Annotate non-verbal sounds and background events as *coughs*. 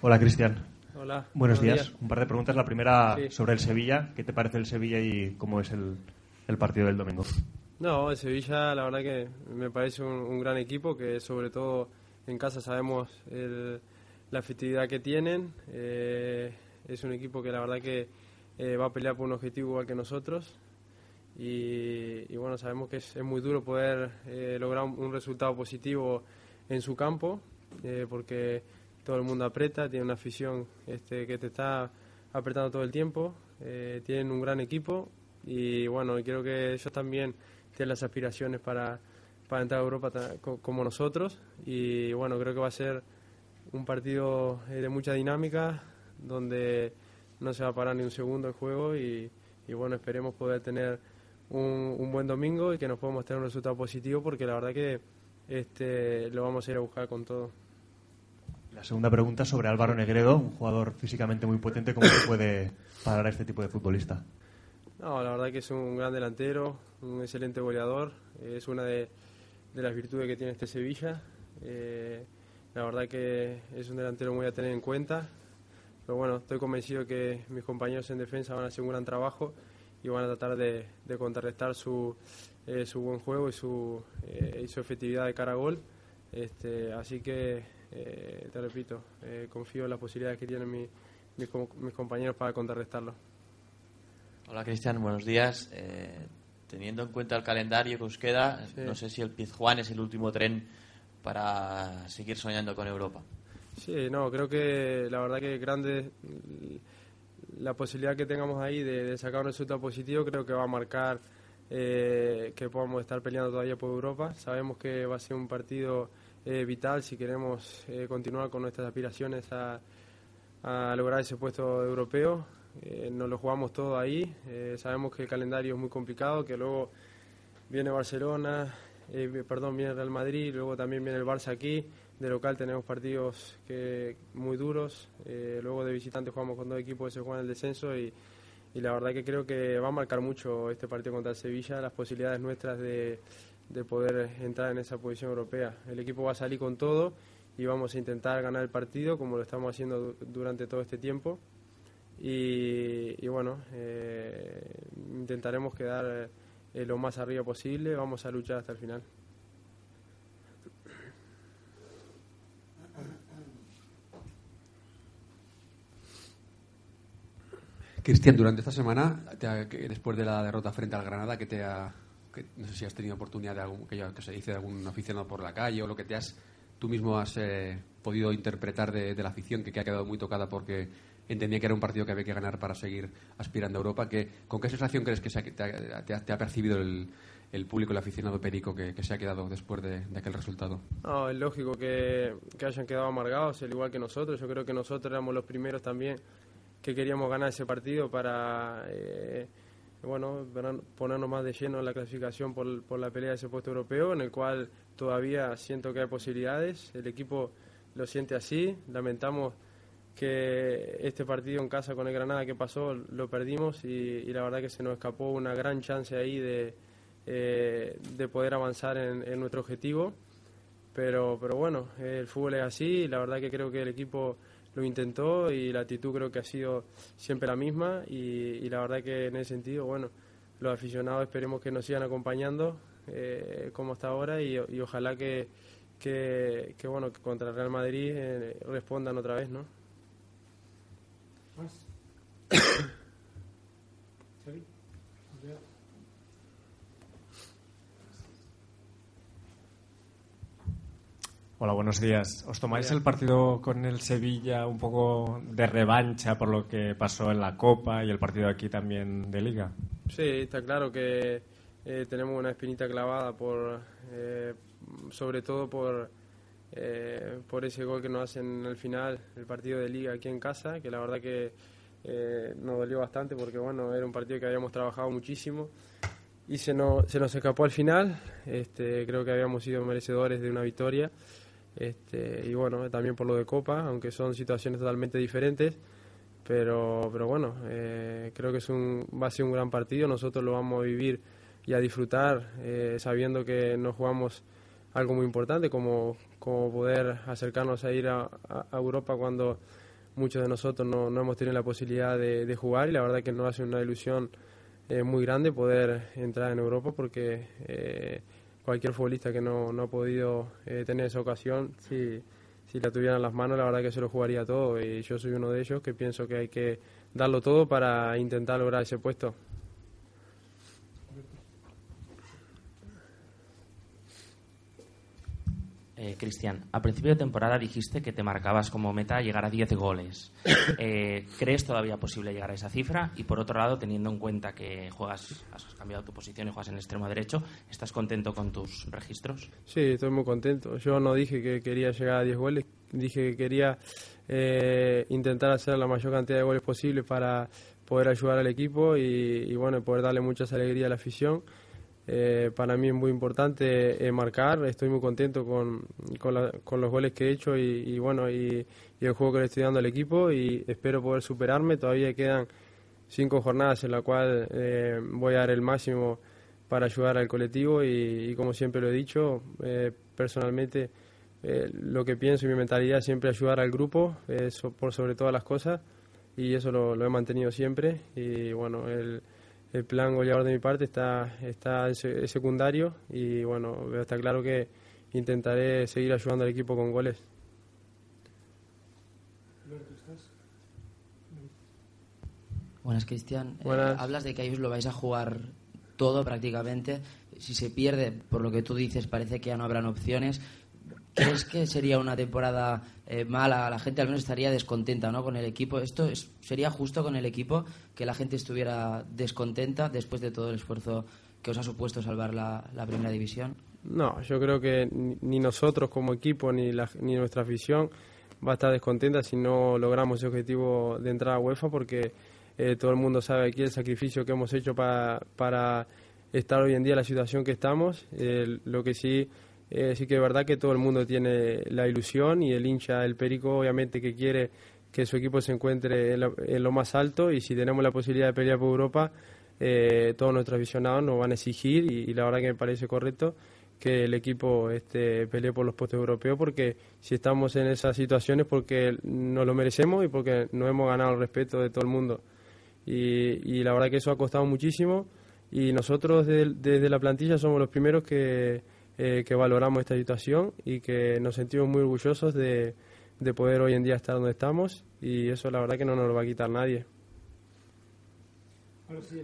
Hola, Cristian. Hola. Buenos, buenos días. Un par de preguntas. La primera Sí. sobre el Sevilla. ¿Qué te parece el Sevilla y cómo es el, el partido del domingo? No, el Sevilla la verdad que me parece un, un gran equipo que sobre todo en casa sabemos el- la efectividad que tienen. Eh, es un equipo que la verdad que eh, va a pelear por un objetivo igual que nosotros. Y, y bueno, sabemos que es, es muy duro poder eh, lograr un, un resultado positivo en su campo, eh, porque todo el mundo aprieta, tiene una afición este, que te está apretando todo el tiempo, eh, tienen un gran equipo y bueno, creo que ellos también tienen las aspiraciones para, para entrar a Europa como nosotros y bueno, creo que va a ser un partido eh, de mucha dinámica donde no se va a parar ni un segundo el juego y, y bueno, esperemos poder tener un, un buen domingo y que nos podamos tener un resultado positivo porque la verdad que este, lo vamos a ir a buscar con todo. La segunda pregunta sobre Álvaro Negredo, un jugador físicamente muy potente. ¿Cómo se puede parar a este tipo de futbolista? No, la verdad que es un gran delantero, un excelente goleador, es una de, de las virtudes que tiene este Sevilla. Eh, la verdad que es un delantero muy a tener en cuenta, pero bueno, estoy convencido que mis compañeros en defensa van a hacer un gran trabajo y van a tratar de, de contrarrestar su, eh, su buen juego y su, eh, y su efectividad de cara a gol. Este, así que, eh, te repito, eh, confío en las posibilidades que tienen mi- mis mis compañeros para contrarrestarlo. Hola Cristian, buenos días. Eh, teniendo en cuenta el calendario que os queda, Sí. no sé si el Pizjuán es el último tren para seguir soñando con Europa. Sí, no, creo que la verdad que grande mm, la posibilidad que tengamos ahí de, de sacar un resultado positivo creo que va a marcar eh, que podamos estar peleando todavía por Europa. Sabemos que va a ser un partido eh, vital si queremos eh, continuar con nuestras aspiraciones a, lograr ese puesto europeo. Eh, nos lo jugamos todo ahí. Eh, sabemos que el calendario es muy complicado, que luego viene Barcelona, perdón, viene Real Madrid, luego también viene el Barça aquí. De local tenemos partidos muy duros. luego de visitante jugamos con dos equipos que se juegan el descenso y la verdad que creo que va a marcar mucho este partido contra el Sevilla las posibilidades nuestras de, de poder entrar en esa posición europea. El equipo va a salir con todo y vamos a intentar ganar el partido como lo estamos haciendo du- durante todo este tiempo. Y, bueno, eh, intentaremos quedar eh, lo más arriba posible, vamos a luchar hasta el final. Cristian, durante esta semana, después de la derrota frente al Granada, que te ha, que no sé si has tenido oportunidad de algún, que, que se dice de algún aficionado por la calle o lo que te has, tú mismo has eh, podido interpretar de, de la afición, que, que ha quedado muy tocada porque entendía que era un partido que había que ganar para seguir aspirando a Europa. Que, ¿Con qué sensación crees que se ha- te, ha, te ha- te ha percibido el, el público, el aficionado perico que, que se ha quedado después de, de aquel resultado? No, es lógico que, que hayan quedado amargados, al igual que nosotros. Yo creo que nosotros éramos los primeros también que queríamos ganar ese partido para eh, bueno, poner- ponernos más de lleno en la clasificación por, por la pelea de ese puesto europeo, en el cual todavía siento que hay posibilidades. El equipo lo siente así. Lamentamos que este partido en casa con el Granada que pasó lo perdimos y, la verdad que se nos escapó una gran chance ahí de, eh, de poder avanzar en, en nuestro objetivo. Pero, pero bueno, el fútbol es así y la verdad que creo que el equipo lo intentó y la actitud creo que ha sido siempre la misma y, y la verdad que en ese sentido, bueno, los aficionados esperemos que nos sigan acompañando eh, como hasta ahora y, y ojalá que, que, que, bueno, que contra el Real Madrid eh, respondan otra vez, ¿no? *coughs* Hola, buenos días. ¿Os tomáis el partido con el Sevilla un poco de revancha por lo que pasó en la Copa y el partido aquí también de Liga? Sí, está claro que eh, tenemos una espinita clavada por, eh, sobre todo por, eh, por ese gol que nos hacen al final el partido de liga aquí en casa, que la verdad que nos dolió bastante porque bueno, era un partido que habíamos trabajado muchísimo y se nos, se nos escapó al final. Este, creo que habíamos sido merecedores de una victoria. Este, y bueno, también por lo de Copa, aunque son situaciones totalmente diferentes. Pero, pero bueno, eh, creo que es un, va a ser un gran partido. Nosotros lo vamos a vivir y a disfrutar eh, sabiendo que nos jugamos algo muy importante como, como poder acercarnos a ir a, Europa cuando muchos de nosotros no, no, hemos tenido la posibilidad de, jugar y la verdad que nos hace una ilusión es muy grande poder entrar en Europa porque eh, cualquier futbolista que no, no ha podido eh, tener esa ocasión, si, si la tuvieran en las manos, la verdad que se lo jugaría todo y yo soy uno de ellos que pienso que hay que darlo todo para intentar lograr ese puesto. Eh, Cristian, a principio de temporada dijiste que te marcabas como meta llegar a 10 goles. *coughs* Eh, ¿Crees todavía posible llegar a esa cifra? Y por otro lado, teniendo en cuenta que juegas, has cambiado tu posición y juegas en el extremo derecho, ¿estás contento con tus registros? Sí, estoy muy contento. Yo no dije que quería llegar a 10 goles, dije que quería eh, intentar hacer la mayor cantidad de goles posible para poder ayudar al equipo y, y bueno, poder darle muchas alegrías a la afición. Eh, para mí es muy importante eh, marcar, estoy muy contento con, con, los goles que he hecho y, bueno, y, el juego que le estoy dando al equipo y espero poder superarme, todavía quedan cinco jornadas en la cual eh, voy a dar el máximo para ayudar al colectivo y, como siempre lo he dicho, personalmente lo que pienso y mi mentalidad siempre ayudar al grupo por sobre todas las cosas y eso lo, lo he mantenido siempre y bueno, el el plan goleador de mi parte está, está en secundario y bueno, está claro que intentaré seguir ayudando al equipo con goles. Buenas, Cristian. Eh, hablas de que ahí lo vais a jugar todo prácticamente. Si se pierde, por lo que tú dices, parece que ya no habrán opciones. ¿Crees que sería una temporada eh, mala? La gente al menos estaría descontenta ¿no? con el equipo. ¿Esto sería justo con el equipo que la gente estuviera descontenta después de todo el esfuerzo que os ha supuesto salvar la, primera división? No, yo creo que ni nosotros como equipo ni, ni nuestra afición va a estar descontenta si no logramos ese objetivo de entrar a UEFA porque eh, todo el mundo sabe aquí el sacrificio que hemos hecho para, para estar hoy en día en la situación que estamos. lo que sí eh, sí que es verdad que todo el mundo tiene la ilusión y el hincha, el Perico, obviamente que quiere que su equipo se encuentre en lo, más alto y si tenemos la posibilidad de pelear por Europa, eh, todos nuestros aficionados nos van a exigir y, la verdad que me parece correcto que el equipo este, pelee por los puestos europeos porque si estamos en esas situaciones porque nos lo merecemos y porque nos hemos ganado el respeto de todo el mundo. Y, la verdad que eso ha costado muchísimo y nosotros desde la plantilla somos los primeros que eh, que valoramos esta situación y que nos sentimos muy orgullosos de, de poder hoy en día estar donde estamos y eso la verdad que no nos lo va a quitar nadie. Ahora sí.